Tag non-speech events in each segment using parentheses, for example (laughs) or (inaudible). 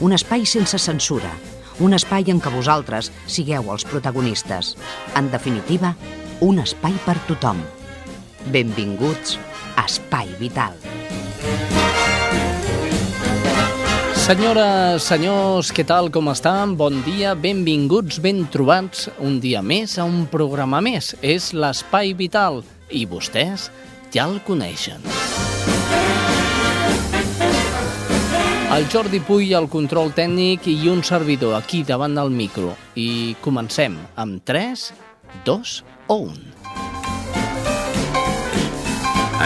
un espai sense censura, un espai en què vosaltres sigueu els protagonistes. En definitiva, un espai per tothom. Benvinguts a Espai Vital. Senyores, senyors, què tal, com estan? Bon dia, benvinguts, ben trobats un dia més a un programa més. És l'Espai Vital i vostès ja el coneixen. El Jordi Puy, el control tècnic i un servidor aquí davant del micro. I comencem amb 3, 2 o 1.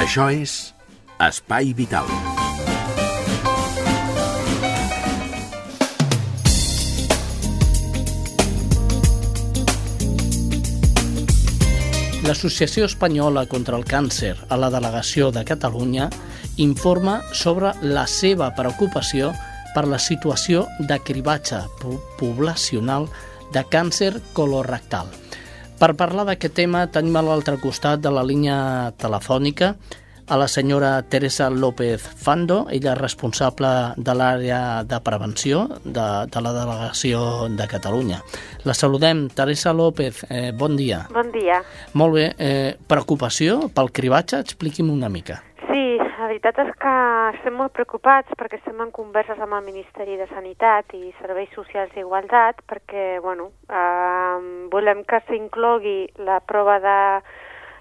Això és Espai Vital. L'Associació Espanyola contra el Càncer a la Delegació de Catalunya informa sobre la seva preocupació per la situació de cribatge poblacional de càncer colorectal. Per parlar d'aquest tema tenim a l'altre costat de la línia telefònica a la senyora Teresa López Fando, ella és responsable de l'àrea de prevenció de, de la delegació de Catalunya. La saludem. Teresa López, eh, bon dia. Bon dia. Molt bé. Eh, preocupació pel cribatge? Expliqui'm una mica. Veritat és que estem molt preocupats perquè estem en converses amb el Ministeri de Sanitat i Serveis Socials d'Igualtat perquè, bueno, eh, volem que s'inclogui la prova de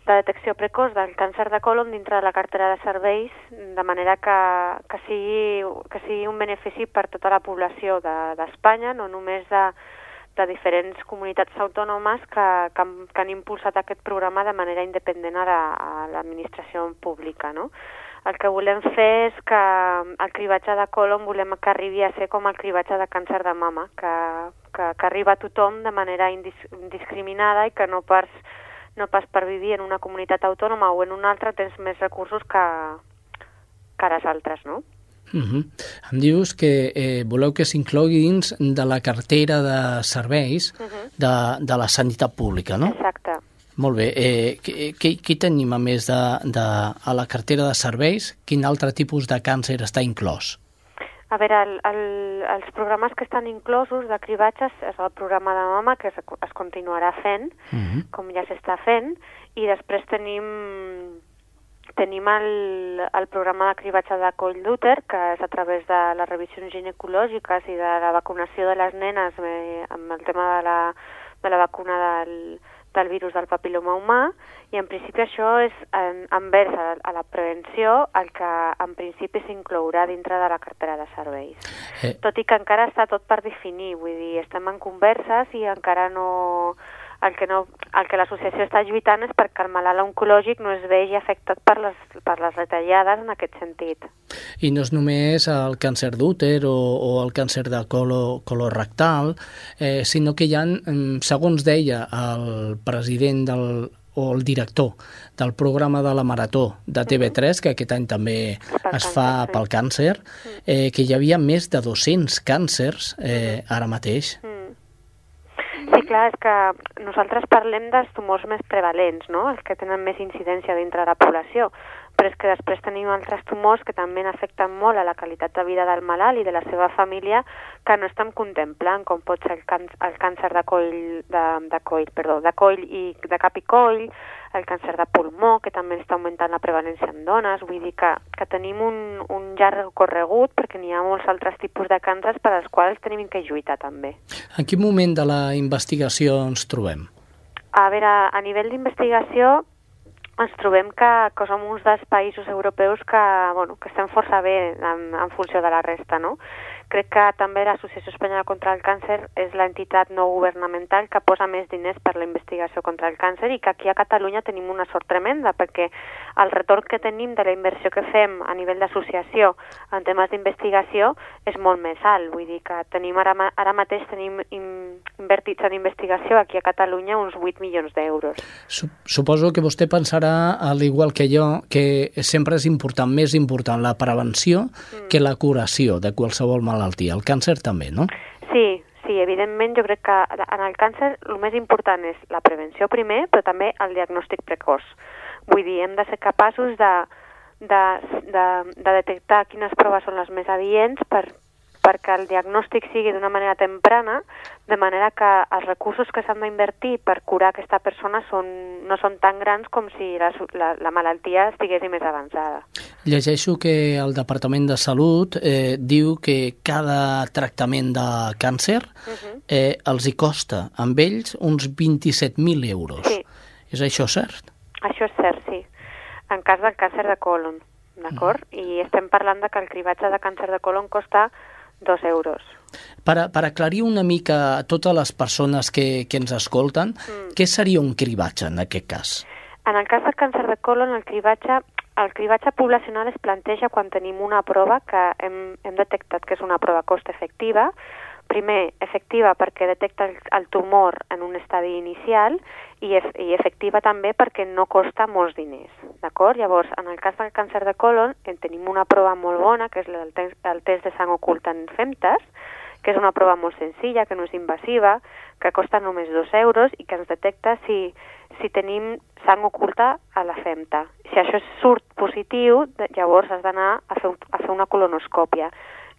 de detecció precoç del càncer de colon dintre de la cartera de serveis, de manera que, que, sigui, que sigui un benefici per tota la població d'Espanya, de, no només de, de diferents comunitats autònomes que, que, han, que han impulsat aquest programa de manera independent a l'administració la, pública. No? El que volem fer és que el cribatge de colon volem que arribi a ser com el cribatge de càncer de mama, que, que, que arriba a tothom de manera indis, indiscriminada i que no per no pas per vivir en una comunitat autònoma o en una altra tens més recursos que, que les altres, no? Uh -huh. Em dius que eh, voleu que s'inclogui dins de la cartera de serveis uh -huh. de, de la sanitat pública, no? Exacte. Molt bé. Eh, què, què tenim a més de, de, a la cartera de serveis? Quin altre tipus de càncer està inclòs? A veure, el, el, els programes que estan inclosos de cribatges és el programa de mama que es, es continuarà fent, uh Mhm. -huh. com ja s'està fent, i després tenim tenim el, el programa de cribatge de coll d'úter, que és a través de les revisions ginecològiques i de la vacunació de les nenes eh, amb el tema de la, de la vacuna del, del virus del papiloma humà i en principi això és en, envers a, a la prevenció el que en principi s'inclourà dintre de la cartera de serveis. Eh. Tot i que encara està tot per definir, vull dir, estem en converses i encara no... El que, no, el que l'associació està lluitant és perquè el malalt oncològic no es vegi afectat per les, per les retallades en aquest sentit. I no és només el càncer d'úter o, o el càncer de colo, colorectal, eh, sinó que hi ha, segons deia el president del, o el director del programa de la Marató de TV3, que aquest any també Pel es fa càncer, pel càncer, eh, que hi havia més de 200 càncers eh, ara mateix. Mm. Clar, és que nosaltres parlem dels tumors més prevalents, no? els que tenen més incidència dintre de la població, però és que després tenim altres tumors que també afecten molt a la qualitat de vida del malalt i de la seva família que no estem contemplant, com pot ser el, càn el càncer de coll, de, de coll, perdó, de coll i de cap i coll, el càncer de pulmó, que també està augmentant la prevalència en dones, vull dir que, que tenim un, un llarg recorregut perquè n'hi ha molts altres tipus de càncers per als quals tenim que lluitar també. En quin moment de la investigació ens trobem? A veure, a nivell d'investigació ens trobem que, que som uns dels països europeus que, bueno, que estem força bé en, en funció de la resta, no? Crec que també l'Associació Espanyola contra el Càncer és l'entitat no governamental que posa més diners per la investigació contra el càncer i que aquí a Catalunya tenim una sort tremenda perquè el retorn que tenim de la inversió que fem a nivell d'associació en temes d'investigació és molt més alt. Vull dir que tenim ara, ara mateix tenim invertits en investigació aquí a Catalunya uns 8 milions d'euros. Suposo que vostè pensarà, al igual que jo, que sempre és important, més important la prevenció mm. que la curació de qualsevol malaltia. El càncer també, no? Sí, sí, evidentment jo crec que en el càncer el més important és la prevenció primer, però també el diagnòstic precoç. Vull dir, hem de ser capaços de, de, de, de detectar quines proves són les més adients per, perquè el diagnòstic sigui d'una manera temprana, de manera que els recursos que s'han d'invertir per curar aquesta persona són, no són tan grans com si la, la, la malaltia estigués més avançada. Llegeixo que el Departament de Salut eh, diu que cada tractament de càncer uh -huh. eh, els hi costa amb ells uns 27.000 euros. Sí. És això cert? Això és cert, sí. En cas del càncer de colon, d'acord? Uh -huh. I estem parlant de que el cribatge de càncer de colon costa dos euros. Per, per aclarir una mica a totes les persones que, que ens escolten, mm. què seria un cribatge en aquest cas? En el cas del càncer de colon, el cribatge, el cribatge poblacional es planteja quan tenim una prova que hem, hem detectat que és una prova cost-efectiva, primer, efectiva perquè detecta el, tumor en un estadi inicial i, ef i efectiva també perquè no costa molts diners, d'acord? Llavors, en el cas del càncer de colon, en tenim una prova molt bona, que és el, test, el test de sang oculta en femtes, que és una prova molt senzilla, que no és invasiva, que costa només dos euros i que ens detecta si, si tenim sang oculta a la femta. Si això surt positiu, llavors has d'anar a, a fer una colonoscòpia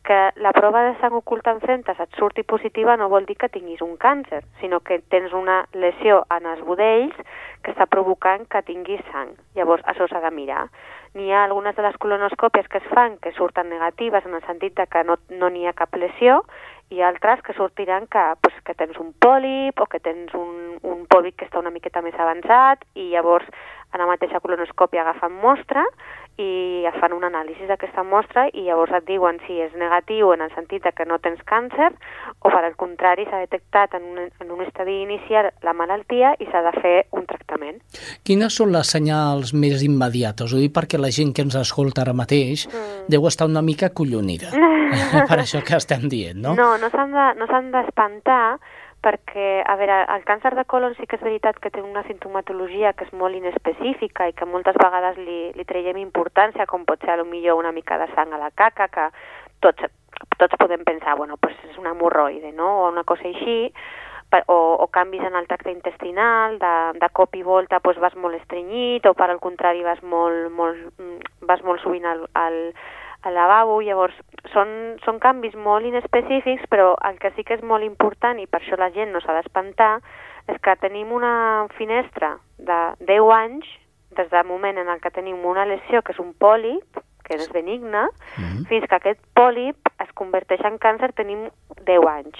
que la prova de sang oculta en femtes et surti positiva no vol dir que tinguis un càncer, sinó que tens una lesió en els budells que està provocant que tinguis sang. Llavors, això s'ha de mirar. N'hi ha algunes de les colonoscòpies que es fan que surten negatives en el sentit de que no n'hi no ha cap lesió i altres que sortiran que, pues, que tens un pòlip o que tens un, un pòlip que està una miqueta més avançat i llavors a la mateixa colonoscòpia agafen mostra i es fan un anàlisi d'aquesta mostra i llavors et diuen si és negatiu en el sentit que no tens càncer o per al contrari s'ha detectat en un, en un estadi inicial la malaltia i s'ha de fer un tractament. Quines són les senyals més immediates? Ho dic perquè la gent que ens escolta ara mateix mm. deu estar una mica collonida (laughs) per això que estem dient, no? No, no s'han d'espantar, de, perquè, a veure, el càncer de colon sí que és veritat que té una sintomatologia que és molt inespecífica i que moltes vegades li, li traiem importància, com pot ser millor una mica de sang a la caca, que tots, tots podem pensar, bueno, pues és una hemorroide, no?, o una cosa així, o, o canvis en el tracte intestinal, de, de cop i volta pues, vas molt estrenyit, o per al contrari vas molt, molt, mm, vas molt sovint al, al, al lavabo, llavors són, són canvis molt inespecífics, però el que sí que és molt important, i per això la gent no s'ha d'espantar, és que tenim una finestra de 10 anys, des del moment en el que tenim una lesió, que és un pòlip, que és benigne, mm -hmm. fins que aquest pòlip es converteix en càncer tenim 10 anys,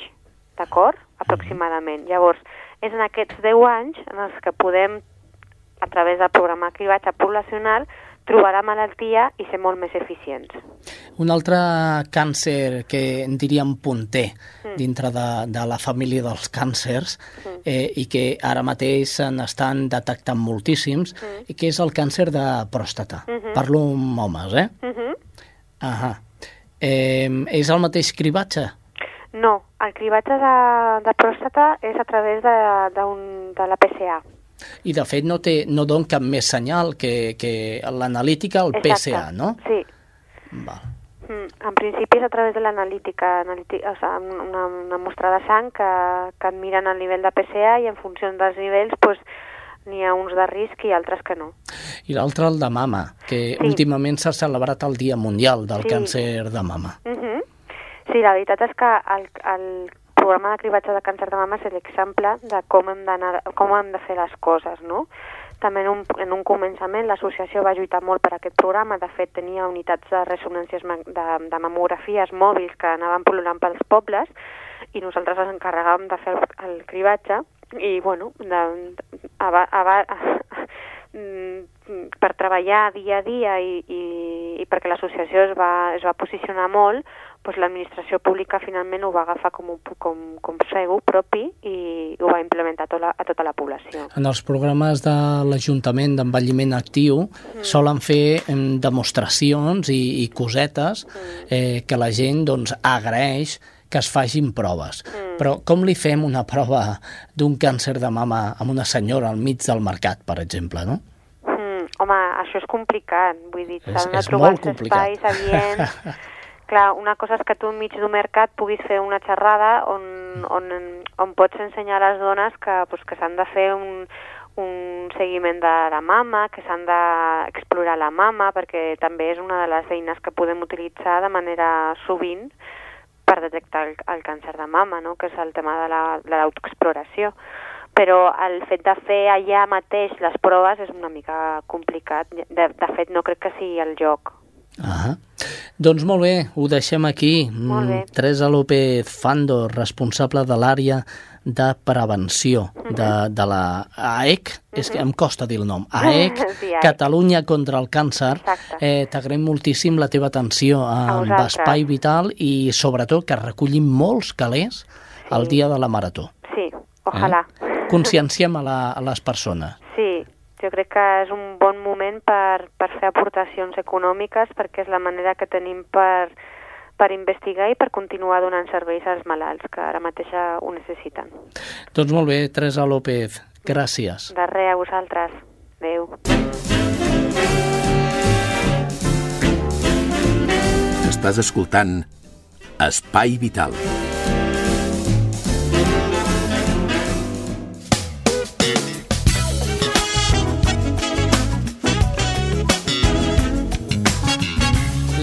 d'acord? Aproximadament. Mm -hmm. Llavors, és en aquests 10 anys en els que podem, a través del programa cribatge poblacional, trobar la malaltia i ser molt més eficients. Un altre càncer que en diríem punter mm. dintre de, de la família dels càncers mm. eh, i que ara mateix se n'estan detectant moltíssims mm. i que és el càncer de pròstata. Mm -hmm. Parlo amb homes, eh? Mm -hmm. Ahà. Eh, és el mateix cribatge? No, el cribatge de, de pròstata és a través de, de, un, de la PCA. I de fet no, té, no don cap més senyal que, que l'analítica, el Exacte. PSA, no? Sí. Val. Mm, en principi és a través de l'analítica, o sigui, una, una mostra de sang que, que et miren el nivell de PSA i en funció dels nivells pues, n'hi ha uns de risc i altres que no. I l'altre el de mama, que sí. últimament s'ha celebrat el Dia Mundial del sí. Càncer de mama. Uh mhm. -huh. Sí, la veritat és que el, el programa de cribatge de càncer de mama és l'exemple de com hem, com hem de fer les coses, no? També en un, en un començament l'associació va lluitar molt per aquest programa, de fet tenia unitats de ressonàncies de, de mamografies mòbils que anaven pol·lulant pels pobles i nosaltres ens encarregàvem de fer el cribatge i, bueno, de, a, a, a, (laughs) per treballar dia a dia i, i, i perquè l'associació es, va, es va posicionar molt, doncs l'administració pública finalment ho va agafar com, un, com, com segur propi i ho va implementar a tota la, a tota la població. En els programes de l'Ajuntament d'envelliment actiu mm. solen fer demostracions i, i cosetes mm. eh, que la gent doncs, agraeix que es facin proves. Mm. Però com li fem una prova d'un càncer de mama a una senyora al mig del mercat, per exemple, no? Mm. Home, això és complicat, vull dir, s'han de trobar els espais adients. (laughs) Clar, una cosa és que tu enmig d'un mercat puguis fer una xerrada on, on, on pots ensenyar a les dones que, pues, que de fer un, un seguiment de la mama, que s'han d'explorar la mama, perquè també és una de les eines que podem utilitzar de manera sovint per detectar el, el càncer de mama, no? que és el tema de l'autoexploració. La, Però el fet de fer allà mateix les proves és una mica complicat. De, de fet, no crec que sigui el joc. Ah, doncs molt bé, ho deixem aquí. Molt bé. Teresa López Fando, responsable de l'àrea de prevenció de, de la AEC, és que em costa dir el nom, AEC, (laughs) Sí, AEC. Catalunya contra el càncer. Exacte. Eh, T'agraïm moltíssim la teva atenció amb. Espai Vital i sobretot que recollim molts calés el dia de la marató. Sí, ojalà. Eh? Conscienciem a, la, a les persones. Jo crec que és un bon moment per, per fer aportacions econòmiques perquè és la manera que tenim per, per investigar i per continuar donant serveis als malalts que ara mateix ho necessiten. Doncs molt bé, Teresa López, gràcies. De res a vosaltres. Adéu. Estàs escoltant Espai Vital.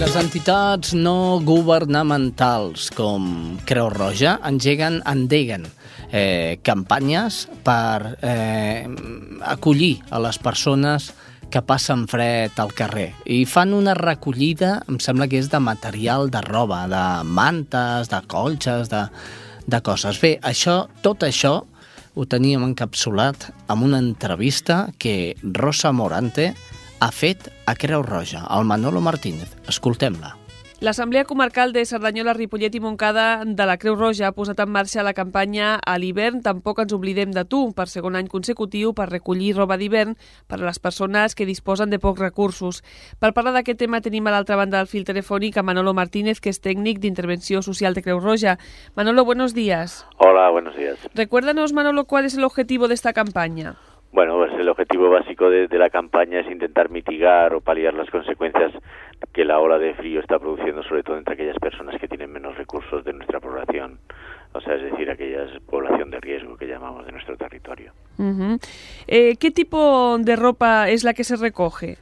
Les entitats no governamentals com Creu Roja engeguen, endeguen eh, campanyes per eh, acollir a les persones que passen fred al carrer. I fan una recollida, em sembla que és de material de roba, de mantes, de colxes, de, de coses. Bé, això, tot això ho teníem encapsulat amb una entrevista que Rosa Morante ha fet a Creu Roja, al Manolo Martínez. Escoltem-la. L'Assemblea Comarcal de Cerdanyola, Ripollet i Montcada de la Creu Roja ha posat en marxa la campanya a l'hivern Tampoc ens oblidem de tu, per segon any consecutiu per recollir roba d'hivern per a les persones que disposen de pocs recursos. Per parlar d'aquest tema tenim a l'altra banda del fil telefònic a Manolo Martínez, que és tècnic d'intervenció social de Creu Roja. Manolo, buenos días. Hola, buenos días. Recuérdanos, Manolo, cuál es el objetivo de esta campaña. Bueno, pues el objetivo básico de, de, la campaña es intentar mitigar o paliar las consecuencias que la ola de frío está produciendo, sobre todo entre aquellas personas que tienen menos recursos de nuestra población, o sea, es decir, aquella población de riesgo que llamamos de nuestro territorio. Uh -huh. eh, ¿Qué tipo de ropa es la que se recoge?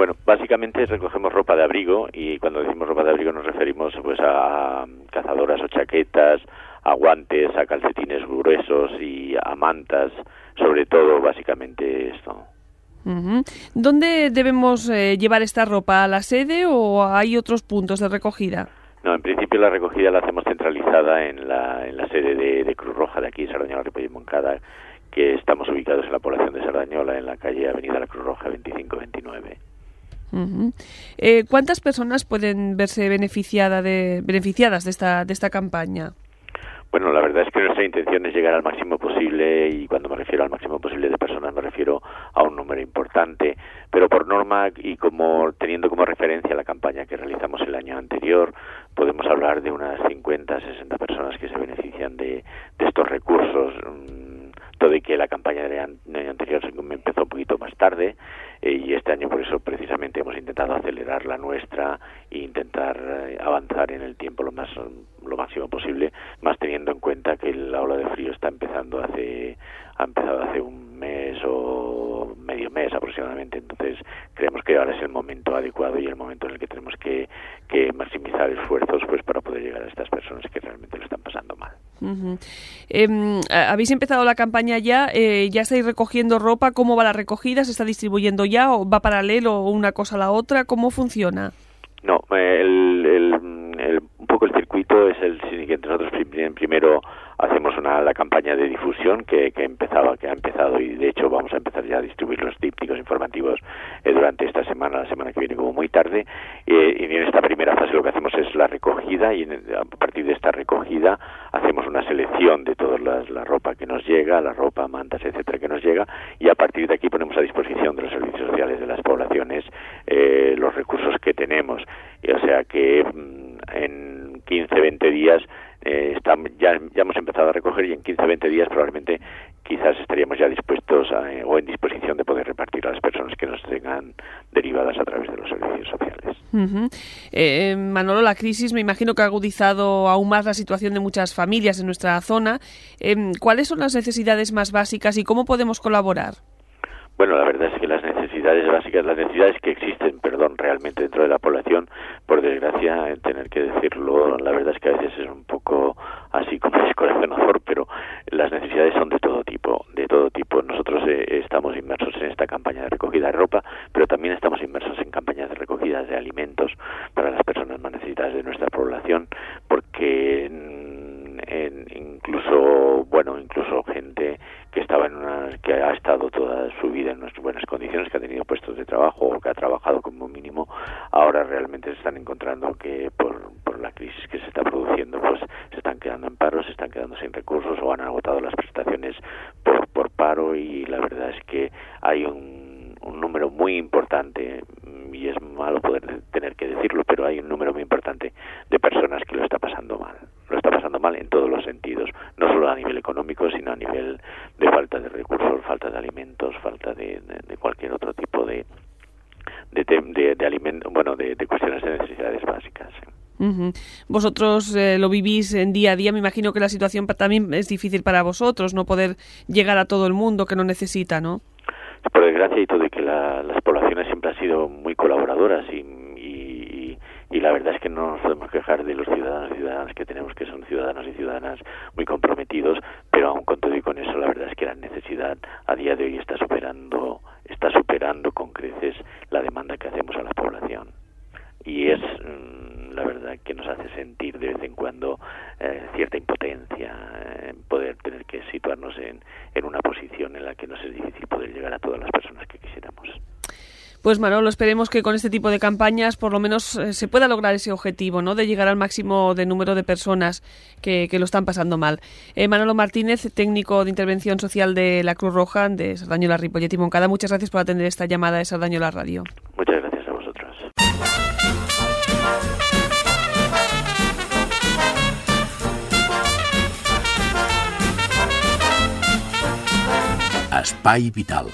Bueno, básicamente recogemos ropa de abrigo y cuando decimos ropa de abrigo nos referimos pues a cazadoras o chaquetas, a guantes, a calcetines gruesos y a mantas, sobre todo básicamente esto. ¿Dónde debemos eh, llevar esta ropa? ¿A la sede o hay otros puntos de recogida? No, en principio la recogida la hacemos centralizada en la, en la sede de, de Cruz Roja de aquí, Sardañola, Ripoll y Moncada, que estamos ubicados en la población de Sardañola, en la calle Avenida La Cruz Roja 2529. Uh -huh. eh, ¿Cuántas personas pueden verse beneficiada de, beneficiadas de esta, de esta campaña? Bueno, la verdad es que nuestra intención es llegar al máximo posible y cuando me refiero al máximo posible de personas me refiero a un número importante, pero por norma y como teniendo como referencia la campaña que realizamos el año anterior, podemos hablar de unas 50, 60 personas que se benefician de, de estos recursos. Todo y que la campaña del año anterior empezó un poquito más tarde y este año por eso precisamente hemos intentado acelerar la nuestra e intentar eh, avanzar en el tiempo lo más lo máximo posible, más teniendo en cuenta que la ola de frío está empezando hace ha empezado hace un mes o medio mes aproximadamente, entonces creemos que ahora es el momento adecuado y el momento en el que tenemos que, que maximizar esfuerzos pues para poder llegar a estas personas que realmente lo están pasando mal. Eh, Habéis empezado la campaña ya, eh, ya estáis recogiendo ropa, ¿cómo va la recogida? ¿Se está distribuyendo ya o va paralelo una cosa a la otra? ¿Cómo funciona? No, el, el, poco el circuito es el siguiente. Nosotros primero hacemos una, la campaña de difusión que, que empezaba, que ha empezado y de hecho vamos a empezar ya a distribuir los dípticos informativos eh, durante esta semana, la semana que viene como muy tarde. Eh, y en esta primera fase lo que hacemos es la recogida y a partir de esta recogida hacemos una selección de toda la ropa que nos llega, la ropa, mantas, etcétera, que nos llega y a partir de aquí ponemos a disposición de los servicios sociales de las poblaciones eh, los recursos que tenemos. Y, o sea que mm, en 15, 20 días eh, ya, ya hemos empezado a recoger y en 15 20 días probablemente quizás estaríamos ya dispuestos eh, o en disposición de poder repartir a las personas que nos tengan derivadas a través de los servicios sociales. Eh, Manolo, la crisis me imagino que ha agudizado aún más la situación de muchas familias en nuestra zona. ¿Cuáles son las necesidades más básicas y cómo podemos colaborar? Bueno, la verdad es que las necesidades básicas, las necesidades que existen, perdón, realmente dentro de la población, por desgracia, tener que decirlo, la verdad es que a veces es un poco así como (laughs) descorazonador, pero las necesidades son de todo tipo, de todo tipo. Nosotros eh, estamos inmersos en esta campaña de recogida de ropa, pero también estamos inmersos en campañas de recogida de alimentos para las personas más necesitadas de nuestra población, porque en, incluso, bueno, incluso gente que estaba en una, que ha estado toda su vida en unas buenas condiciones, que ha tenido puestos de trabajo o que ha trabajado como mínimo, ahora realmente se están encontrando que por, por la crisis que se está produciendo, pues se están quedando en paro, se están quedando sin recursos o han agotado las prestaciones por, por paro y la verdad es que hay un, un número muy importante y es malo poder tener que decirlo, pero hay un número muy importante de personas que lo está pasando mal lo está pasando mal en todos los sentidos, no solo a nivel económico, sino a nivel de falta de recursos, falta de alimentos, falta de, cualquier otro tipo de de, de, de bueno, de, cuestiones de necesidades básicas. Vosotros eh, lo vivís en día a día, me imagino que la situación también es difícil para vosotros, no poder llegar a todo el mundo que lo necesita, ¿no? Por desgracia y todo de que las poblaciones siempre han sido muy colaboradoras y y la verdad es que no nos podemos quejar de los ciudadanos y ciudadanas que tenemos que son ciudadanos y ciudadanas muy comprometidos pero aún con todo y con eso la verdad es que la necesidad a día de hoy está superando está superando con creces la demanda que hacemos a la población y es mm, la verdad que nos hace sentir de vez en cuando eh, cierta impotencia en poder tener que situarnos en, en una posición en la que nos es difícil poder llegar a todas las personas que quisiéramos. Pues Manolo, esperemos que con este tipo de campañas por lo menos eh, se pueda lograr ese objetivo, ¿no? De llegar al máximo de número de personas que, lo están pasando mal. Eh, Manolo Martínez, técnico de intervención social de la Cruz Roja de Sardañola Ripollet y Moncada, muchas gracias por atender esta llamada de Sardañola Radio. Muchas gracias a vosotros. Espai Vital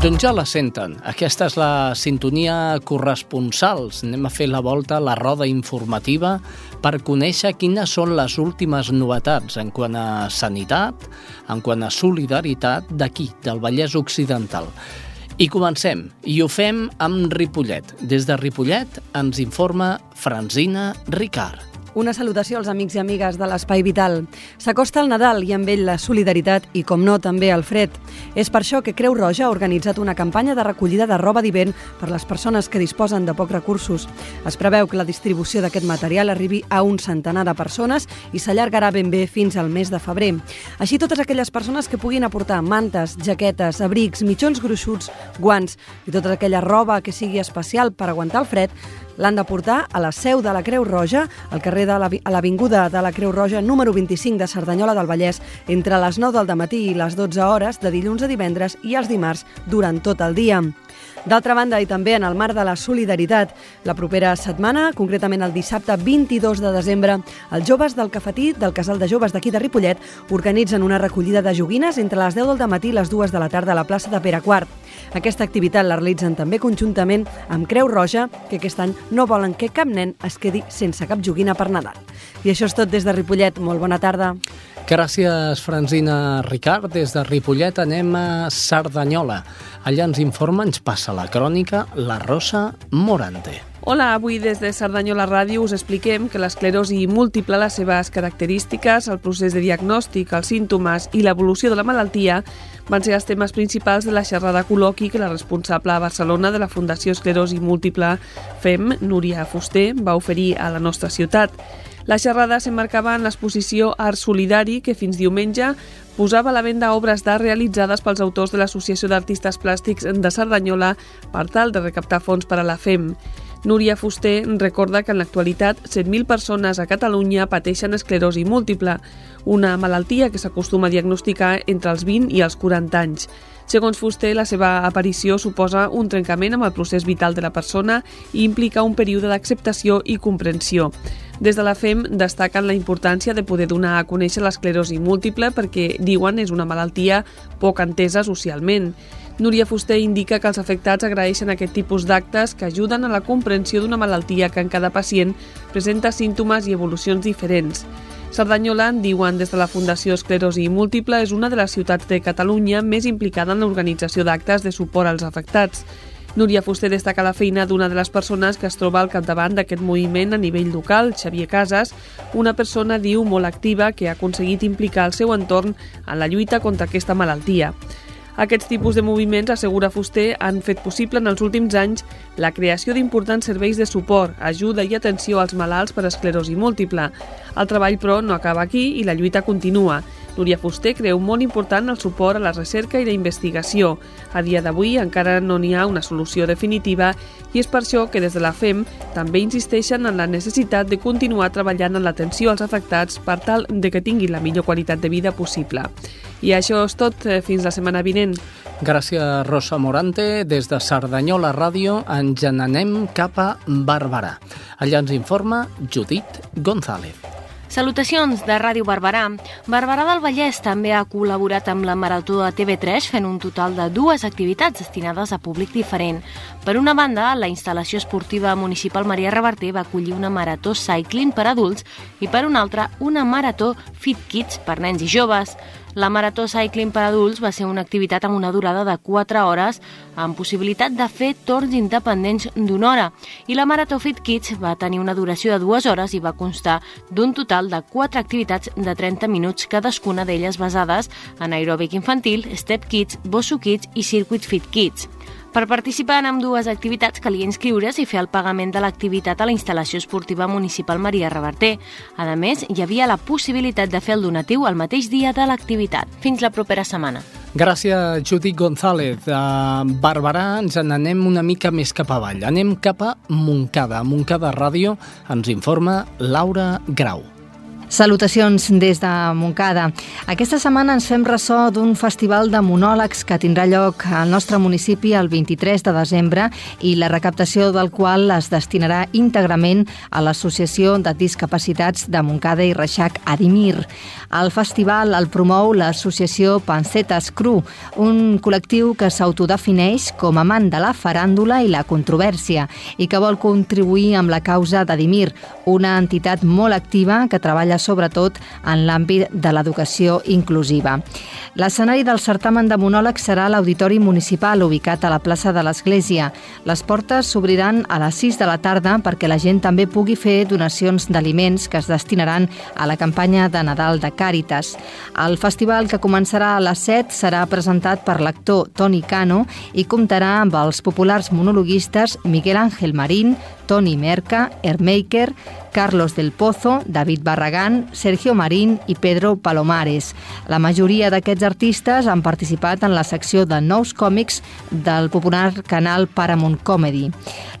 Doncs ja la senten. Aquesta és la sintonia corresponsals. Anem a fer la volta a la roda informativa per conèixer quines són les últimes novetats en quant a sanitat, en quant a solidaritat d'aquí, del Vallès Occidental. I comencem, i ho fem amb Ripollet. Des de Ripollet ens informa Franzina Ricard. Una salutació als amics i amigues de l'Espai Vital. S'acosta el Nadal i amb ell la solidaritat i, com no, també el fred. És per això que Creu Roja ha organitzat una campanya de recollida de roba d'hivern per les persones que disposen de pocs recursos. Es preveu que la distribució d'aquest material arribi a un centenar de persones i s'allargarà ben bé fins al mes de febrer. Així, totes aquelles persones que puguin aportar mantes, jaquetes, abrics, mitjons gruixuts, guants i tota aquella roba que sigui especial per aguantar el fred l'han de portar a la seu de la Creu Roja, al carrer de l'Avinguda de la Creu Roja, número 25 de Cerdanyola del Vallès, entre les 9 del matí i les 12 hores, de dilluns a divendres i els dimarts durant tot el dia. D'altra banda, i també en el marc de la solidaritat, la propera setmana, concretament el dissabte 22 de desembre, els joves del cafetí del Casal de Joves d'aquí de Ripollet organitzen una recollida de joguines entre les 10 del matí i les 2 de la tarda a la plaça de Pere IV. Aquesta activitat la realitzen també conjuntament amb Creu Roja, que aquest any no volen que cap nen es quedi sense cap joguina per Nadal. I això és tot des de Ripollet. Molt bona tarda. Gràcies, Franzina Ricard. Des de Ripollet anem a Sardanyola. Allà ens informa, ens passa la crònica, la Rosa Morante. Hola, avui des de Cerdanyola Ràdio us expliquem que l'esclerosi múltiple, les seves característiques, el procés de diagnòstic, els símptomes i l'evolució de la malaltia van ser els temes principals de la xerrada col·loqui que la responsable a Barcelona de la Fundació Esclerosi Múltiple FEM, Núria Fuster, va oferir a la nostra ciutat. La xerrada s'emmarcava en l'exposició Art Solidari, que fins diumenge posava a la venda obres d'art realitzades pels autors de l'Associació d'Artistes Plàstics de Cerdanyola per tal de recaptar fons per a la FEM. Núria Fuster recorda que en l'actualitat 7.000 persones a Catalunya pateixen esclerosi múltiple, una malaltia que s'acostuma a diagnosticar entre els 20 i els 40 anys. Segons Fuster, la seva aparició suposa un trencament amb el procés vital de la persona i implica un període d'acceptació i comprensió. Des de la FEM destaquen la importància de poder donar a conèixer l'esclerosi múltiple perquè, diuen, és una malaltia poc entesa socialment. Núria Fuster indica que els afectats agraeixen aquest tipus d'actes que ajuden a la comprensió d'una malaltia que en cada pacient presenta símptomes i evolucions diferents. Cerdanyola, diuen des de la Fundació Esclerosi Múltiple, és una de les ciutats de Catalunya més implicada en l'organització d'actes de suport als afectats. Núria Fuster destaca la feina d'una de les persones que es troba al capdavant d'aquest moviment a nivell local, Xavier Casas, una persona, diu, molt activa que ha aconseguit implicar el seu entorn en la lluita contra aquesta malaltia. Aquests tipus de moviments, assegura Fuster, han fet possible en els últims anys la creació d'importants serveis de suport, ajuda i atenció als malalts per esclerosi múltiple. El treball, però, no acaba aquí i la lluita continua. Núria Fuster creu molt important el suport a la recerca i la investigació. A dia d'avui encara no n'hi ha una solució definitiva i és per això que des de la FEM també insisteixen en la necessitat de continuar treballant en l'atenció als afectats per tal de que tinguin la millor qualitat de vida possible. I això és tot. Eh, fins la setmana vinent. Gràcies, Rosa Morante. Des de Cerdanyola Ràdio ens n'anem cap a Barberà. Allà ens informa Judit González. Salutacions de Ràdio Barberà. Barberà del Vallès també ha col·laborat amb la Marató de TV3 fent un total de dues activitats destinades a públic diferent. Per una banda, la instal·lació esportiva municipal Maria Reverter va acollir una marató cycling per adults i per una altra una marató Fit Kids per nens i joves. La Marató Cycling per adults va ser una activitat amb una durada de 4 hores amb possibilitat de fer torns independents d'una hora i la Marató Fit Kids va tenir una duració de 2 hores i va constar d'un total de 4 activitats de 30 minuts, cadascuna d'elles basades en aeròbic infantil, Step Kids, Bosso Kids i Circuit Fit Kids. Per participar en dues activitats calia inscriure's i fer el pagament de l'activitat a la instal·lació esportiva municipal Maria Reverter. A més, hi havia la possibilitat de fer el donatiu el mateix dia de l'activitat. Fins la propera setmana. Gràcies, Judit González. A Barberà ens n'anem una mica més cap avall. Anem cap a Montcada. A Montcada Ràdio ens informa Laura Grau. Salutacions des de Montcada. Aquesta setmana ens fem ressò d'un festival de monòlegs que tindrà lloc al nostre municipi el 23 de desembre i la recaptació del qual es destinarà íntegrament a l'Associació de Discapacitats de Montcada i Reixac Adimir. El festival el promou l'associació Pancetes Cru, un col·lectiu que s'autodefineix com a amant de la faràndula i la controvèrsia i que vol contribuir amb la causa d'Adimir, una entitat molt activa que treballa sobretot en l'àmbit de l'educació inclusiva. L'escenari del certamen de monòleg serà l'Auditori Municipal ubicat a la plaça de l'Església. Les portes s'obriran a les 6 de la tarda perquè la gent també pugui fer donacions d'aliments que es destinaran a la campanya de Nadal de Càritas. El festival, que començarà a les 7, serà presentat per l'actor Toni Cano i comptarà amb els populars monologuistes Miguel Ángel Marín, Toni Merca, Ermaker, Carlos del Pozo, David Barragán, Sergio Marín i Pedro Palomares. La majoria d'aquests artistes han participat en la secció de nous còmics del popular canal Paramount Comedy.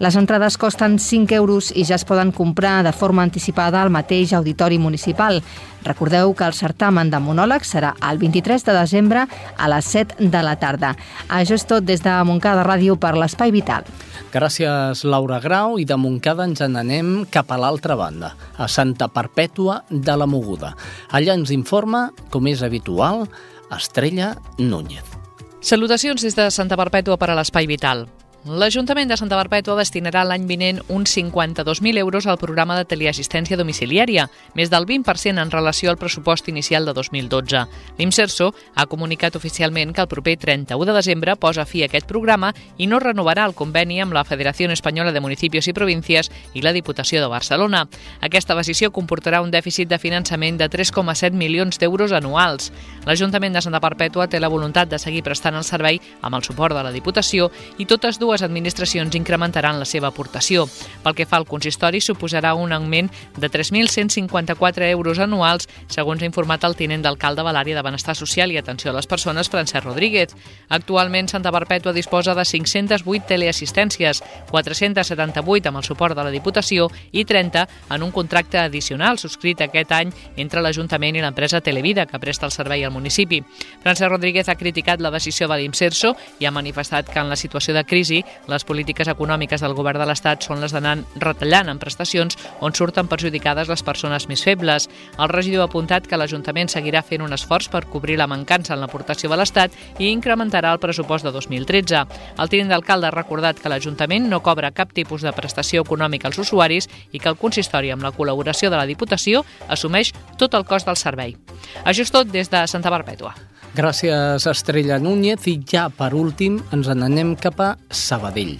Les entrades costen 5 euros i ja es poden comprar de forma anticipada al mateix auditori municipal. Recordeu que el certamen de monòlegs serà el 23 de desembre a les 7 de la tarda. Això és tot des de Montcada Ràdio per l'Espai Vital. Gràcies, Laura Grau, i de Montcada ens n'anem cap a l'altra banda, a Santa Perpètua de la Moguda. Allà ens informa, com és habitual, Estrella Núñez. Salutacions des de Santa Perpètua per a l'Espai Vital. L'Ajuntament de Santa Perpètua destinarà l'any vinent uns 52.000 euros al programa de teleassistència domiciliària, més del 20% en relació al pressupost inicial de 2012. L'Imserso ha comunicat oficialment que el proper 31 de desembre posa fi a aquest programa i no renovarà el conveni amb la Federació Espanyola de Municipis i Províncies i la Diputació de Barcelona. Aquesta decisió comportarà un dèficit de finançament de 3,7 milions d'euros anuals. L'Ajuntament de Santa Perpètua té la voluntat de seguir prestant el servei amb el suport de la Diputació i totes dues dues administracions incrementaran la seva aportació. Pel que fa al consistori, suposarà un augment de 3.154 euros anuals, segons ha informat el tinent d'alcalde de l'àrea de benestar social i atenció a les persones, Francesc Rodríguez. Actualment, Santa Perpètua disposa de 508 teleassistències, 478 amb el suport de la Diputació i 30 en un contracte addicional subscrit aquest any entre l'Ajuntament i l'empresa Televida, que presta el servei al municipi. Francesc Rodríguez ha criticat la decisió de l'Imserso i ha manifestat que en la situació de crisi les polítiques econòmiques del govern de l'Estat són les d'anar retallant en prestacions on surten perjudicades les persones més febles. El regidor ha apuntat que l'Ajuntament seguirà fent un esforç per cobrir la mancança en l'aportació de l'Estat i incrementarà el pressupost de 2013. El tinent d'alcalde ha recordat que l'Ajuntament no cobra cap tipus de prestació econòmica als usuaris i que el consistori, amb la col·laboració de la Diputació, assumeix tot el cost del servei. Això és tot des de Santa Barbètua. Gràcies, Estrella Núñez. I ja, per últim, ens n'anem cap a Sabadell.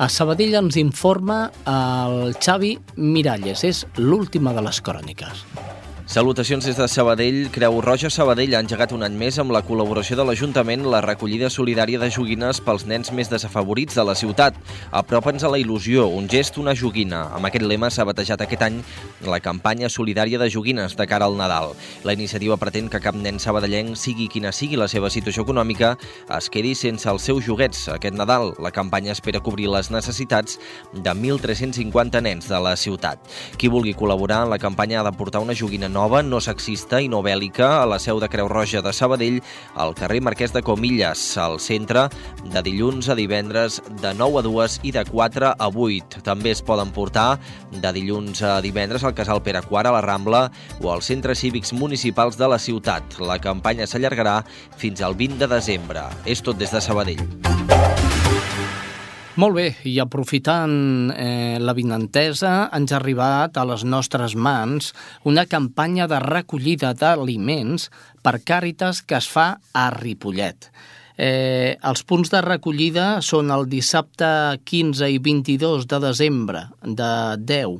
A Sabadell ens informa el Xavi Miralles. És l'última de les cròniques. Salutacions des de Sabadell. Creu Roja Sabadell ha engegat un any més amb la col·laboració de l'Ajuntament la recollida solidària de joguines pels nens més desafavorits de la ciutat. Apropa'ns a la il·lusió, un gest, una joguina. Amb aquest lema s'ha batejat aquest any la campanya solidària de joguines de cara al Nadal. La iniciativa pretén que cap nen sabadellenc, sigui quina sigui la seva situació econòmica, es quedi sense els seus joguets. Aquest Nadal, la campanya espera cobrir les necessitats de 1.350 nens de la ciutat. Qui vulgui col·laborar en la campanya ha de portar una joguina nova, no sexista i no bèl·lica a la seu de Creu Roja de Sabadell, al carrer Marquès de Comilles, al centre, de dilluns a divendres de 9 a 2 i de 4 a 8. També es poden portar de dilluns a divendres al Casal Pere Quart a la Rambla o als centres cívics municipals de la ciutat. La campanya s'allargarà fins al 20 de desembre. És tot des de Sabadell. Molt bé, i aprofitant eh, la vinentesa, ens ha arribat a les nostres mans una campanya de recollida d'aliments per Càritas que es fa a Ripollet. Eh, els punts de recollida són el dissabte 15 i 22 de desembre de 10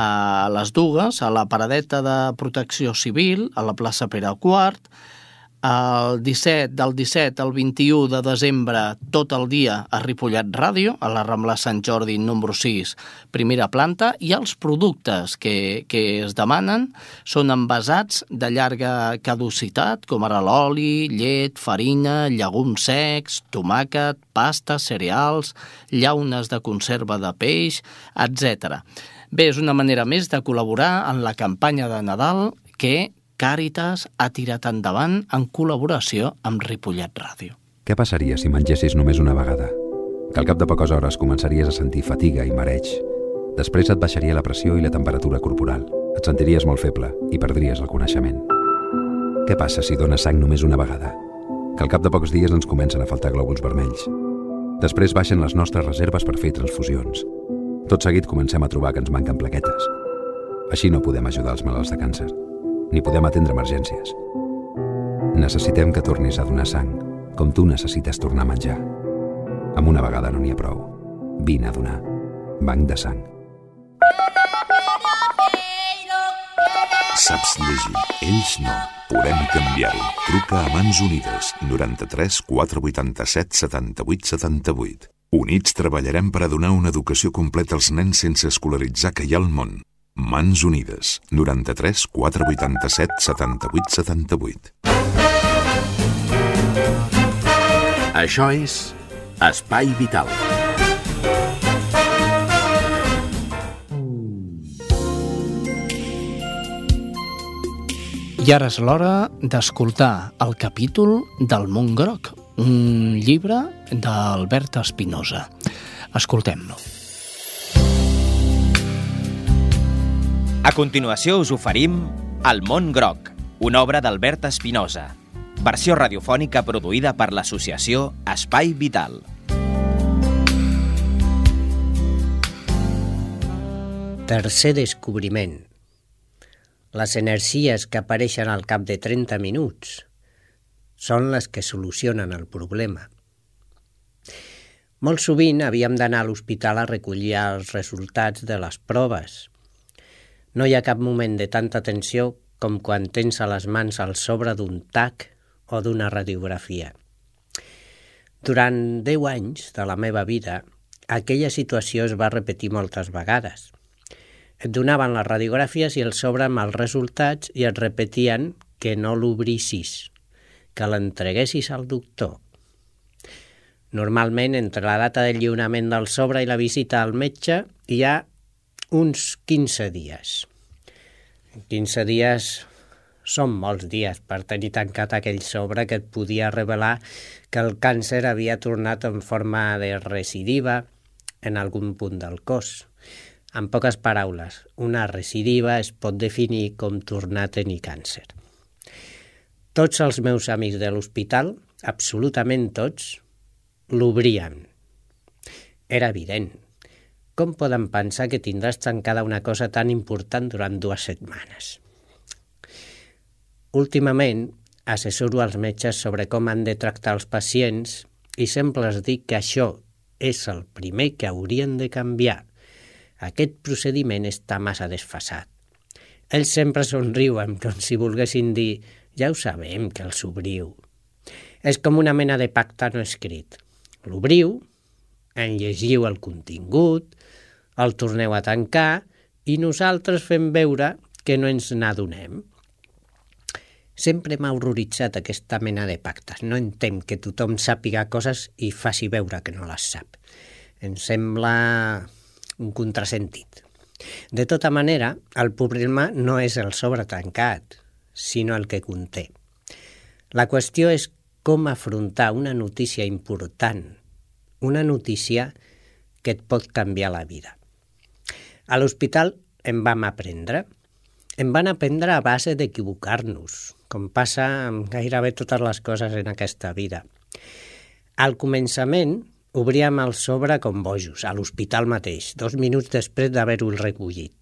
a les dues, a la paradeta de protecció civil, a la plaça Pere IV, el 17, del 17 al 21 de desembre, tot el dia a Ripollet Ràdio, a la Rambla Sant Jordi número 6, primera planta, i els productes que, que es demanen són envasats de llarga caducitat, com ara l'oli, llet, farina, llegums secs, tomàquet, pasta, cereals, llaunes de conserva de peix, etc. Bé, és una manera més de col·laborar en la campanya de Nadal que Càritas ha tirat endavant en col·laboració amb Ripollet Ràdio. Què passaria si mengessis només una vegada? Que al cap de poques hores començaries a sentir fatiga i mareig. Després et baixaria la pressió i la temperatura corporal. Et sentiries molt feble i perdries el coneixement. Què passa si dones sang només una vegada? Que al cap de pocs dies ens comencen a faltar glòbuls vermells. Després baixen les nostres reserves per fer transfusions. Tot seguit comencem a trobar que ens manquen plaquetes. Així no podem ajudar els malalts de càncer ni podem atendre emergències. Necessitem que tornis a donar sang, com tu necessites tornar a menjar. Amb una vegada no n'hi ha prou. Vine a donar. Banc de sang. Saps llegir? Ells no. Podem canviar-ho. Truca a Mans Unides 93 487 78 78. Units treballarem per a donar una educació completa als nens sense escolaritzar que hi ha al món. Mans Unides, 93 487 78 78. Això és Espai Vital. I ara és l'hora d'escoltar el capítol del Mont Groc, un llibre d'Albert Espinosa. Escoltem-lo. A continuació us oferim El món groc, una obra d'Albert Espinosa, versió radiofònica produïda per l'associació Espai Vital. Tercer descobriment. Les energies que apareixen al cap de 30 minuts són les que solucionen el problema. Molt sovint havíem d'anar a l'hospital a recollir els resultats de les proves – no hi ha cap moment de tanta tensió com quan tens a les mans el sobre d'un TAC o d'una radiografia. Durant 10 anys de la meva vida, aquella situació es va repetir moltes vegades. Et donaven les radiografies i el sobre amb els resultats i et repetien que no l'obrissis, que l'entreguessis al doctor. Normalment, entre la data del lliurament del sobre i la visita al metge, hi ha uns 15 dies. 15 dies són molts dies per tenir tancat aquell sobre que et podia revelar que el càncer havia tornat en forma de recidiva en algun punt del cos. En poques paraules, una recidiva es pot definir com tornar a tenir càncer. Tots els meus amics de l'hospital, absolutament tots, l'obrien. Era evident. Com poden pensar que tindràs tancada una cosa tan important durant dues setmanes? Últimament, assessoro als metges sobre com han de tractar els pacients i sempre els dic que això és el primer que haurien de canviar. Aquest procediment està massa desfasat. Ells sempre somriuen com si volguessin dir ja ho sabem que el sobriu. És com una mena de pacte no escrit. L'obriu, en llegiu el contingut, el torneu a tancar i nosaltres fem veure que no ens n'adonem. Sempre m'ha horroritzat aquesta mena de pactes. No entenc que tothom sàpiga coses i faci veure que no les sap. Em sembla un contrasentit. De tota manera, el problema no és el sobre tancat, sinó el que conté. La qüestió és com afrontar una notícia important, una notícia que et pot canviar la vida. A l'hospital em vam aprendre. Em van aprendre a base d'equivocar-nos, com passa amb gairebé totes les coses en aquesta vida. Al començament, obríem el sobre com bojos, a l'hospital mateix, dos minuts després d'haver-ho recollit.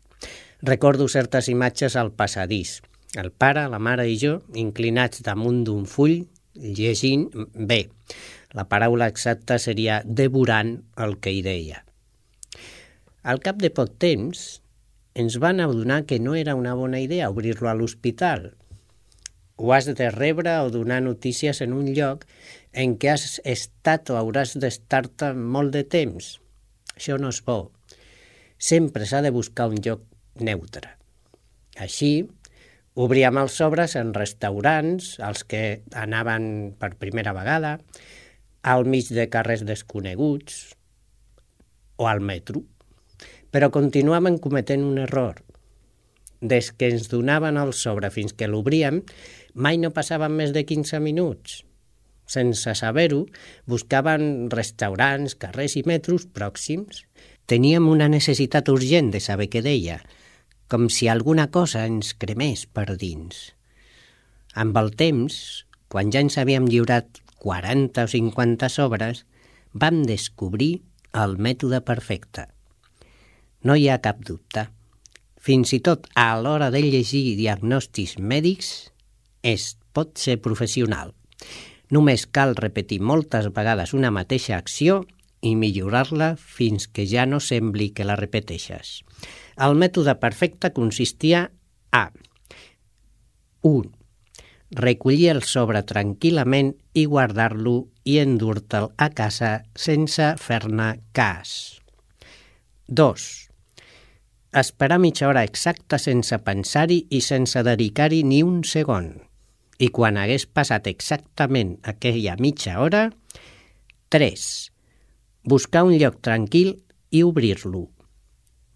Recordo certes imatges al passadís. El pare, la mare i jo, inclinats damunt d'un full, llegint bé. La paraula exacta seria devorant el que hi deia. Al cap de poc temps, ens van adonar que no era una bona idea obrir-lo a l'hospital. Ho has de rebre o donar notícies en un lloc en què has estat o hauràs d'estar-te molt de temps. Això no és bo. Sempre s'ha de buscar un lloc neutre. Així, Obríem els sobres en restaurants, els que anaven per primera vegada, al mig de carrers desconeguts o al metro. Però continuàvem cometent un error. Des que ens donaven el sobre fins que l'obríem, mai no passaven més de 15 minuts. Sense saber-ho, buscaven restaurants, carrers i metros pròxims. Teníem una necessitat urgent de saber què deia, com si alguna cosa ens cremés per dins. Amb el temps, quan ja ens havíem lliurat 40 o 50 sobres, vam descobrir el mètode perfecte. No hi ha cap dubte. Fins i tot a l'hora de llegir diagnòstics mèdics es pot ser professional. Només cal repetir moltes vegades una mateixa acció i millorar-la fins que ja no sembli que la repeteixes. El mètode perfecte consistia a 1. Recollir el sobre tranquil·lament i guardar-lo i endur-te'l a casa sense fer-ne cas. 2. Esperar mitja hora exacta sense pensar-hi i sense dedicar-hi ni un segon. I quan hagués passat exactament aquella mitja hora, 3. Buscar un lloc tranquil i obrir-lo.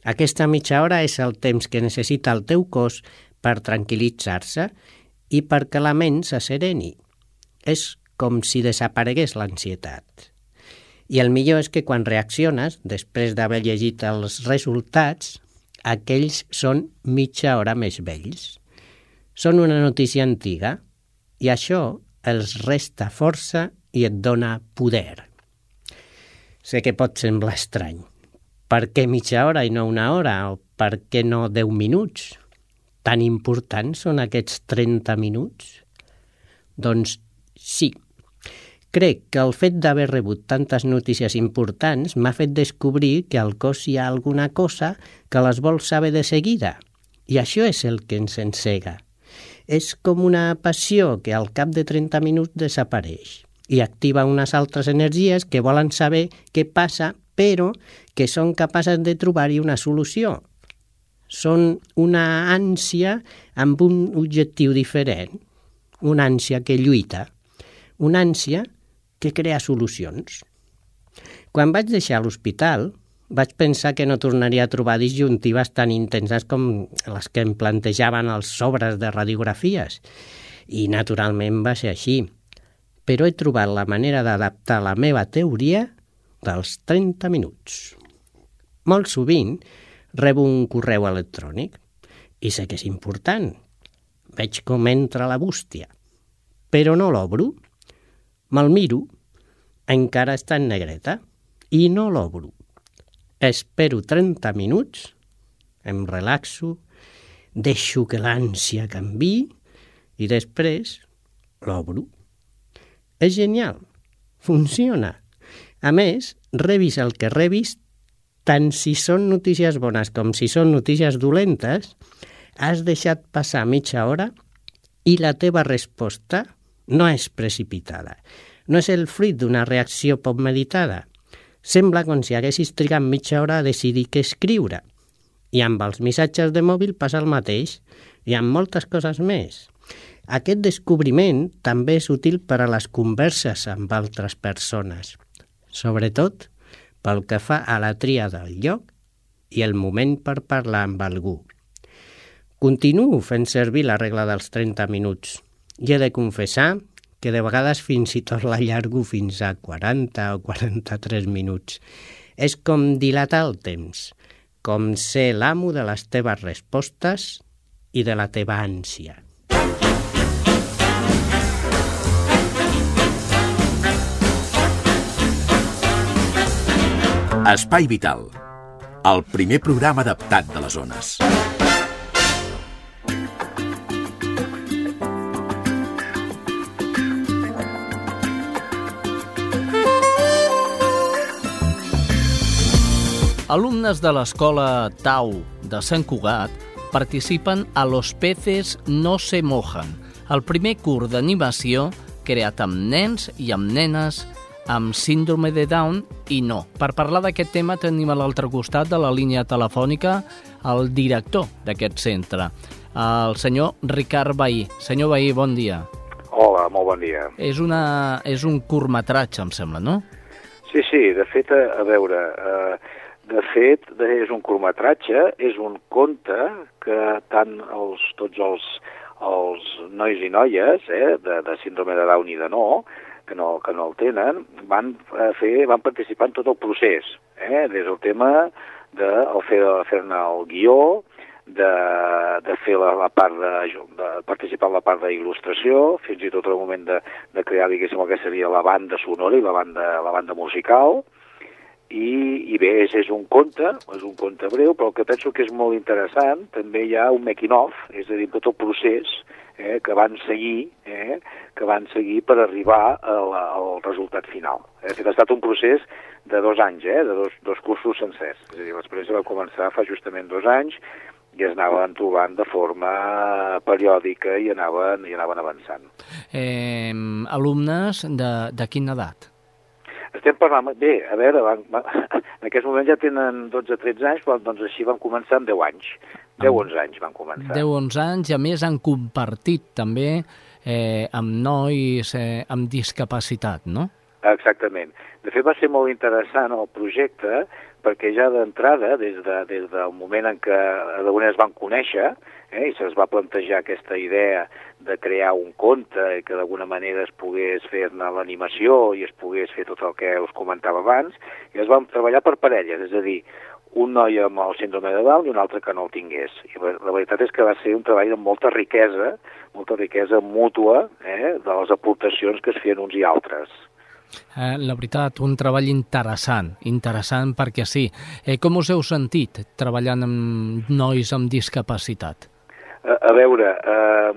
Aquesta mitja hora és el temps que necessita el teu cos per tranquil·litzar-se i perquè la ment s'assereni. És com si desaparegués l'ansietat. I el millor és que quan reacciones, després d'haver llegit els resultats, aquells són mitja hora més vells. Són una notícia antiga i això els resta força i et dona poder. Sé que pot semblar estrany, per què mitja hora i no una hora? O per què no 10 minuts? Tan importants són aquests 30 minuts? Doncs sí. Crec que el fet d'haver rebut tantes notícies importants m'ha fet descobrir que al cos hi ha alguna cosa que les vol saber de seguida. I això és el que ens encega. És com una passió que al cap de 30 minuts desapareix i activa unes altres energies que volen saber què passa, però que són capaces de trobar-hi una solució. Són una ànsia amb un objectiu diferent, una ànsia que lluita, una ànsia que crea solucions. Quan vaig deixar l'hospital, vaig pensar que no tornaria a trobar disjuntives tan intenses com les que em plantejaven els sobres de radiografies. I naturalment va ser així. Però he trobat la manera d'adaptar la meva teoria dels 30 minuts. Molt sovint rebo un correu electrònic i sé que és important. Veig com entra la bústia. Però no l'obro. Me'l miro. Encara està en negreta. I no l'obro. Espero 30 minuts, em relaxo, deixo que l'ànsia canvi i després l'obro. És genial, funciona. A més, rebis el que rebis, tant si són notícies bones com si són notícies dolentes, has deixat passar mitja hora i la teva resposta no és precipitada. No és el fruit d'una reacció poc meditada, Sembla com si haguessis trigat mitja hora a decidir què escriure. I amb els missatges de mòbil passa el mateix, i amb moltes coses més. Aquest descobriment també és útil per a les converses amb altres persones, sobretot pel que fa a la tria del lloc i el moment per parlar amb algú. Continuo fent servir la regla dels 30 minuts i he de confessar que de vegades fins i tot l'allargo fins a 40 o 43 minuts. És com dilatar el temps, com ser l'amo de les teves respostes i de la teva ànsia. Espai Vital, el primer programa adaptat de les zones. Alumnes de l'escola Tau de Sant Cugat participen a Los peces no se mojan, el primer curs d'animació creat amb nens i amb nenes amb síndrome de Down i no. Per parlar d'aquest tema tenim a l'altre costat de la línia telefònica el director d'aquest centre, el senyor Ricard Bahí. Senyor Bahí, bon dia. Hola, molt bon dia. És, una, és un curtmetratge, em sembla, no? Sí, sí, de fet, a, a veure, eh, de fet, és un curtmetratge, és un conte que tant els, tots els, els nois i noies eh, de, de síndrome de Down i de no, que no, que no el tenen, van, eh, fer, van participar en tot el procés, eh, des del tema de el fer, fer-ne el guió, de, de fer la, la part de, de participar en la part d'il·lustració, fins i tot el moment de, de crear, diguéssim, el que seria la banda sonora i la banda, la banda musical, i, i bé, és, és un conte, és un conte breu, però el que penso que és molt interessant, també hi ha un making-of, és a dir, tot el procés eh, que van seguir, eh, que van seguir per arribar al, al resultat final. Eh, ha estat un procés de dos anys, eh, de dos, dos cursos sencers. És a dir, l'experiència va començar fa justament dos anys i es anaven trobant de forma periòdica i anaven, i anaven avançant. Eh, alumnes de, de quina edat? Estem parlant... Bé, a veure, van, van, (laughs) en aquest moment ja tenen 12-13 anys, però doncs així van començar amb 10 anys. 10-11 anys van començar. 10-11 anys, i a més han compartit també eh, amb nois eh, amb discapacitat, no? Exactament. De fet, va ser molt interessant el projecte perquè ja d'entrada, des, de, des del moment en què d'alguna es van conèixer, eh, i se'ls va plantejar aquesta idea de crear un conte que d'alguna manera es pogués fer-ne l'animació i es pogués fer tot el que us comentava abans, i es van treballar per parelles, és a dir, un noi amb el síndrome de Down i un altre que no el tingués. I la, veritat és que va ser un treball amb molta riquesa, molta riquesa mútua eh, de les aportacions que es feien uns i altres. Eh, la veritat, un treball interessant, interessant perquè sí. Eh, com us heu sentit treballant amb nois amb discapacitat? A, veure, eh,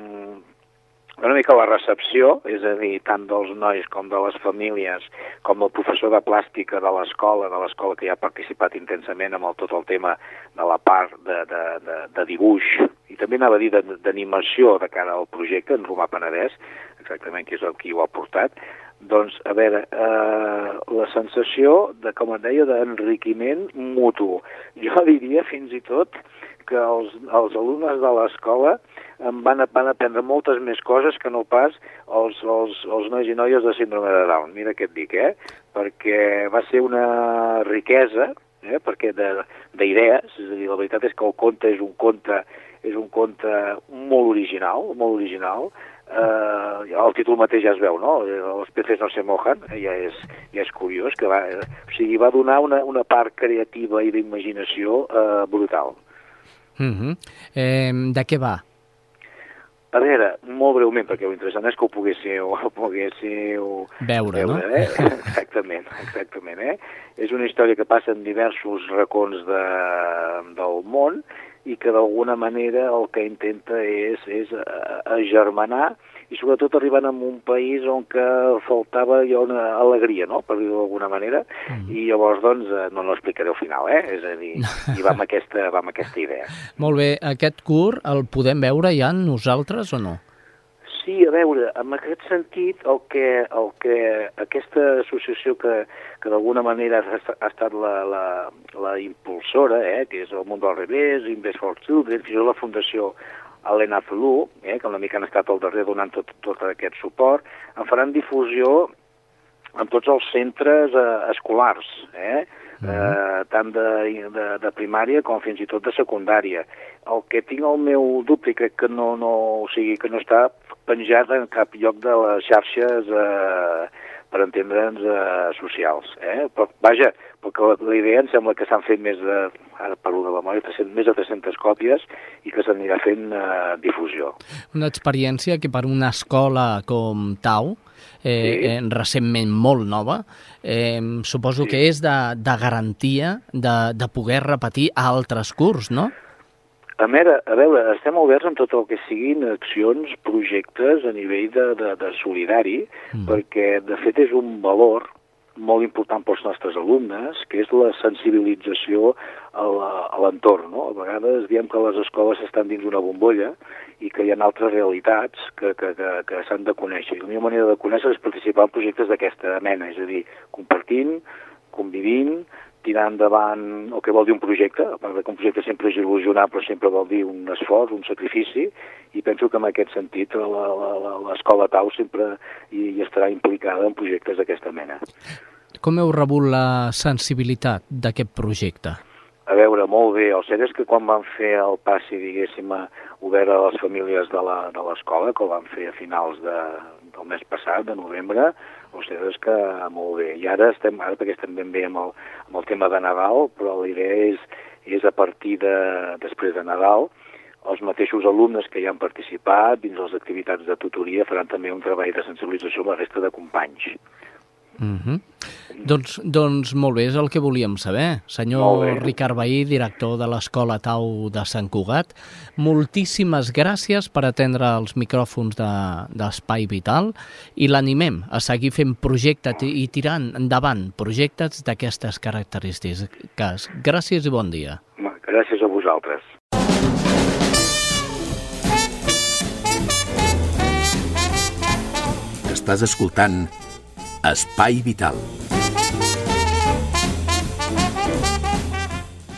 una mica la recepció, és a dir, tant dels nois com de les famílies, com el professor de plàstica de l'escola, de l'escola que ja ha participat intensament amb el, tot el tema de la part de, de, de, de dibuix, i també anava a dir d'animació de, cara al projecte, en Romà Penedès, exactament, que és el qui ho ha portat, doncs, a veure, eh, la sensació de, com et deia, d'enriquiment mutu. Jo diria fins i tot que els, els alumnes de l'escola em van, van aprendre moltes més coses que no pas els, els, els nois i noies de síndrome de Down. Mira què et dic, eh? Perquè va ser una riquesa, eh? perquè d'idees, és a dir, la veritat és que el conte és un conte, és un conte molt original, molt original, eh, el títol mateix ja es veu, no? Els peces no se mojan, eh, ja és, ja és curiós, que va, o sigui, va donar una, una part creativa i d'imaginació eh, brutal. Uh -huh. eh, de què va? A veure, molt breument, perquè l'interessant és que ho poguéssiu, ho poguéssiu veure, veure no? Eh? Exactament, exactament. Eh? És una història que passa en diversos racons de, del món i que d'alguna manera el que intenta és, és eh, agermanar i sobretot arribant a un país on que faltava ja una alegria, no?, per dir-ho d'alguna manera, mm. i llavors, doncs, eh, no no explicaré al final, eh?, és a dir, (laughs) i va amb aquesta, va amb aquesta idea. Molt bé, aquest curt el podem veure ja nosaltres o no? Sí, a veure, en aquest sentit, el que, el que aquesta associació que, que d'alguna manera ha, ha estat la, la, la impulsora, eh, que és el món del revés, Invest for Children, fins i tot la Fundació a l'ENAFLU, eh, que una mica han estat al darrere donant tot, tot aquest suport, en faran difusió en tots els centres eh, escolars, eh? Uh -huh. eh, tant de, de, de primària com fins i tot de secundària. El que tinc al meu dubte crec que no, no, o sigui, que no està penjat en cap lloc de les xarxes eh, per entendre'ns eh, socials. Eh? Però, vaja, perquè la idea em sembla que s'han fet més de, ara parlo de memòria, 300, més de 300 còpies i que s'anirà fent eh, difusió. Una experiència que per una escola com Tau, eh, sí. eh, recentment molt nova, eh, suposo sí. que és de, de garantia de, de poder repetir altres curs, no? A veure, a veure, estem oberts en tot el que siguin accions, projectes a nivell de, de, de solidari, mm. perquè de fet és un valor molt important pels nostres alumnes, que és la sensibilització a l'entorn. No? A vegades diem que les escoles estan dins una bombolla i que hi ha altres realitats que, que, que, que s'han de conèixer. I la meva manera de conèixer és participar en projectes d'aquesta mena, és a dir, compartint, convivint, tirar endavant el que vol dir un projecte, que un projecte sempre és il·lusionar, però sempre vol dir un esforç, un sacrifici, i penso que en aquest sentit l'escola Tau sempre hi, hi estarà implicada en projectes d'aquesta mena. Com heu rebut la sensibilitat d'aquest projecte? A veure, molt bé. El cert és que quan van fer el passi, diguéssim, obert a les famílies de l'escola, que el van fer a finals de, del mes passat, de novembre, o sigui, és que molt bé. I ara estem, ara perquè estem ben bé amb el, amb el tema de Nadal, però la idea és, és a partir de, després de Nadal, els mateixos alumnes que hi han participat dins les activitats de tutoria faran també un treball de sensibilització amb la resta de companys. Mm -hmm. doncs, doncs molt bé, és el que volíem saber. Senyor Ricard Bahí, director de l'Escola Tau de Sant Cugat, moltíssimes gràcies per atendre els micròfons d'Espai de, Vital i l'animem a seguir fent projectes i tirant endavant projectes d'aquestes característiques. Gràcies i bon dia. Gràcies a vosaltres. Estàs escoltant Espai Vital.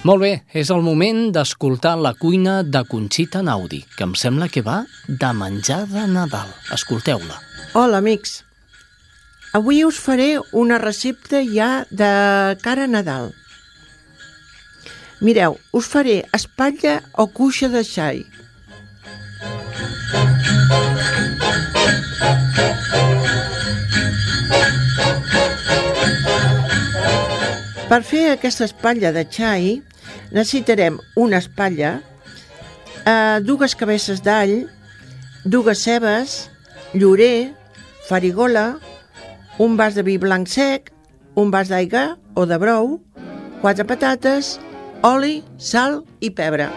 Molt bé, és el moment d'escoltar la cuina de Conxita Naudi, que em sembla que va de menjar de Nadal. Escolteu-la. Hola, amics. Avui us faré una recepta ja de cara a Nadal. Mireu, us faré espatlla o cuixa de xai. Per fer aquesta espatlla de xai necessitarem una espatlla, eh, dues cabeces d'all, dues cebes, llorer, farigola, un vas de vi blanc sec, un vas d'aigua o de brou, quatre patates, oli, sal i pebre.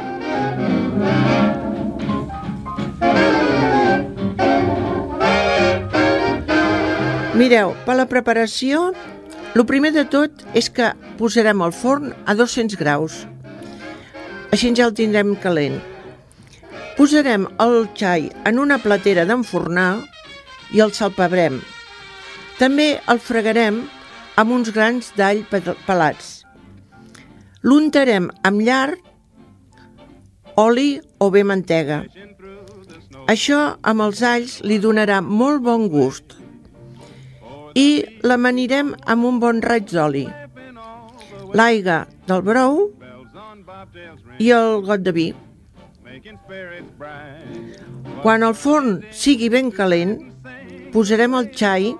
Mireu, per la preparació, el primer de tot és que posarem el forn a 200 graus. Així ja el tindrem calent. Posarem el xai en una platera d'enfornar i el salpebrem. També el fregarem amb uns grans d'all pelats. L'untarem amb llarg, oli o bé mantega. Això amb els alls li donarà molt bon gust i l'amanirem amb un bon raig d'oli. L'aigua del brou i el got de vi. Quan el forn sigui ben calent, posarem el xai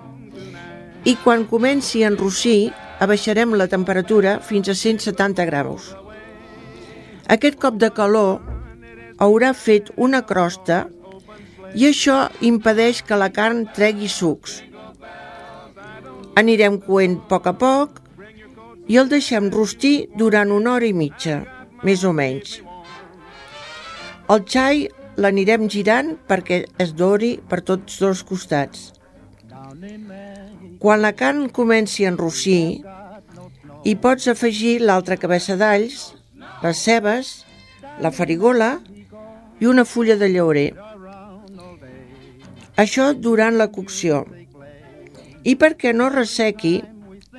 i quan comenci a enrossir, abaixarem la temperatura fins a 170 graus. Aquest cop de calor haurà fet una crosta i això impedeix que la carn tregui sucs. Anirem coent a poc a poc i el deixem rostir durant una hora i mitja, més o menys. El xai l'anirem girant perquè es dori per tots dos costats. Quan la carn comenci a enrossir, hi pots afegir l'altra cabeça d'alls, les cebes, la farigola i una fulla de llaurer. Això durant la cocció. I perquè no ressequi,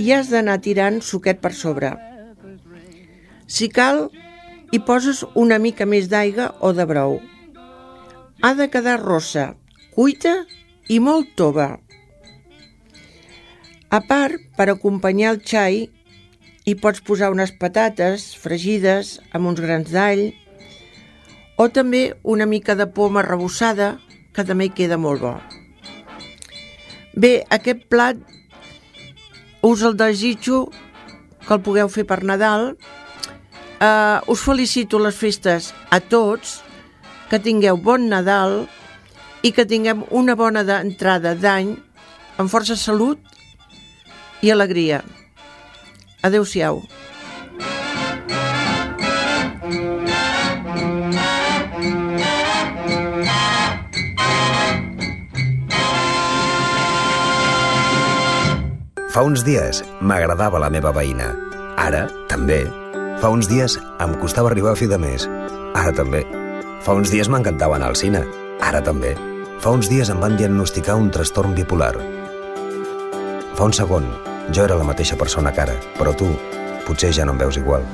hi has d'anar tirant suquet per sobre. Si cal, hi poses una mica més d'aigua o de brou. Ha de quedar rossa, cuita i molt tova. A part, per acompanyar el xai, hi pots posar unes patates fregides amb uns grans d'all o també una mica de poma arrebossada, que també queda molt bo. Bé, aquest plat us el desitjo que el pugueu fer per Nadal. Uh, us felicito les festes a tots, que tingueu bon Nadal i que tinguem una bona entrada d'any amb força salut i alegria. Adéu-siau. Fa uns dies m'agradava la meva veïna. Ara, també. Fa uns dies em costava arribar a fi de mes. Ara també. Fa uns dies m'encantava anar al cine. Ara també. Fa uns dies em van diagnosticar un trastorn bipolar. Fa un segon, jo era la mateixa persona que ara, però tu potser ja no em veus igual.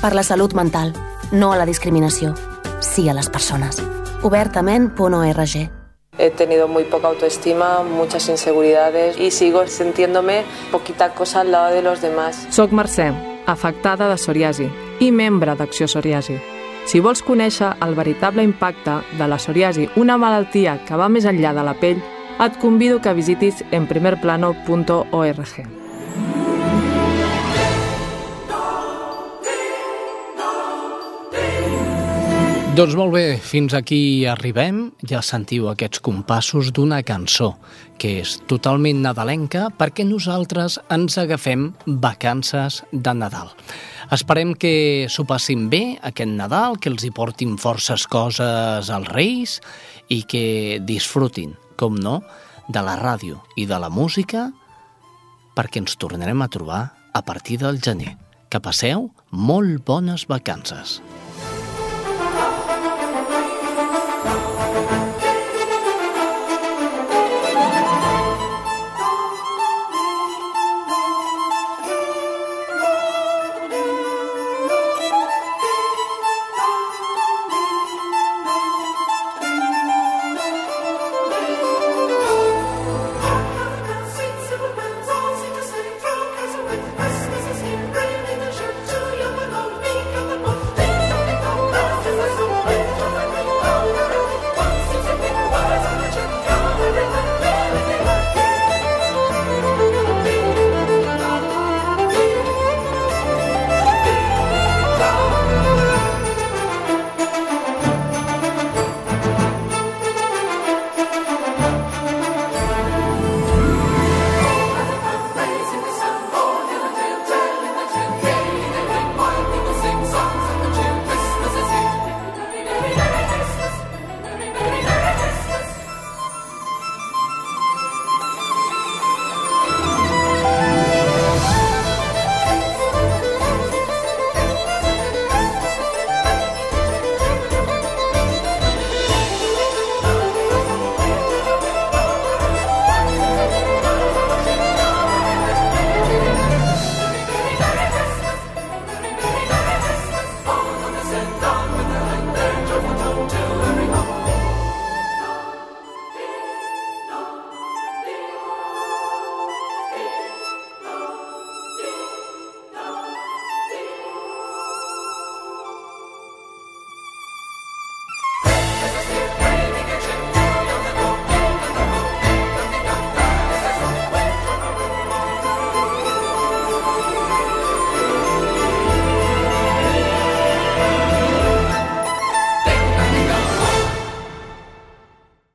Per la salut mental, no a la discriminació. Sí a les persones. Obertament.org He tenido muy poca autoestima, muchas inseguridades y sigo sintiéndome poquita cosa al lado de los demás. Soc Mercè, afectada de psoriasi i membre d'Acció Psoriasi. Si vols conèixer el veritable impacte de la psoriasi, una malaltia que va més enllà de la pell, et convido que visitis enprimerplano.org. Doncs molt bé, fins aquí arribem. Ja sentiu aquests compassos d'una cançó que és totalment nadalenca perquè nosaltres ens agafem vacances de Nadal. Esperem que s'ho passin bé aquest Nadal, que els hi portin forces coses als Reis i que disfrutin, com no, de la ràdio i de la música perquè ens tornarem a trobar a partir del gener. Que passeu molt bones vacances.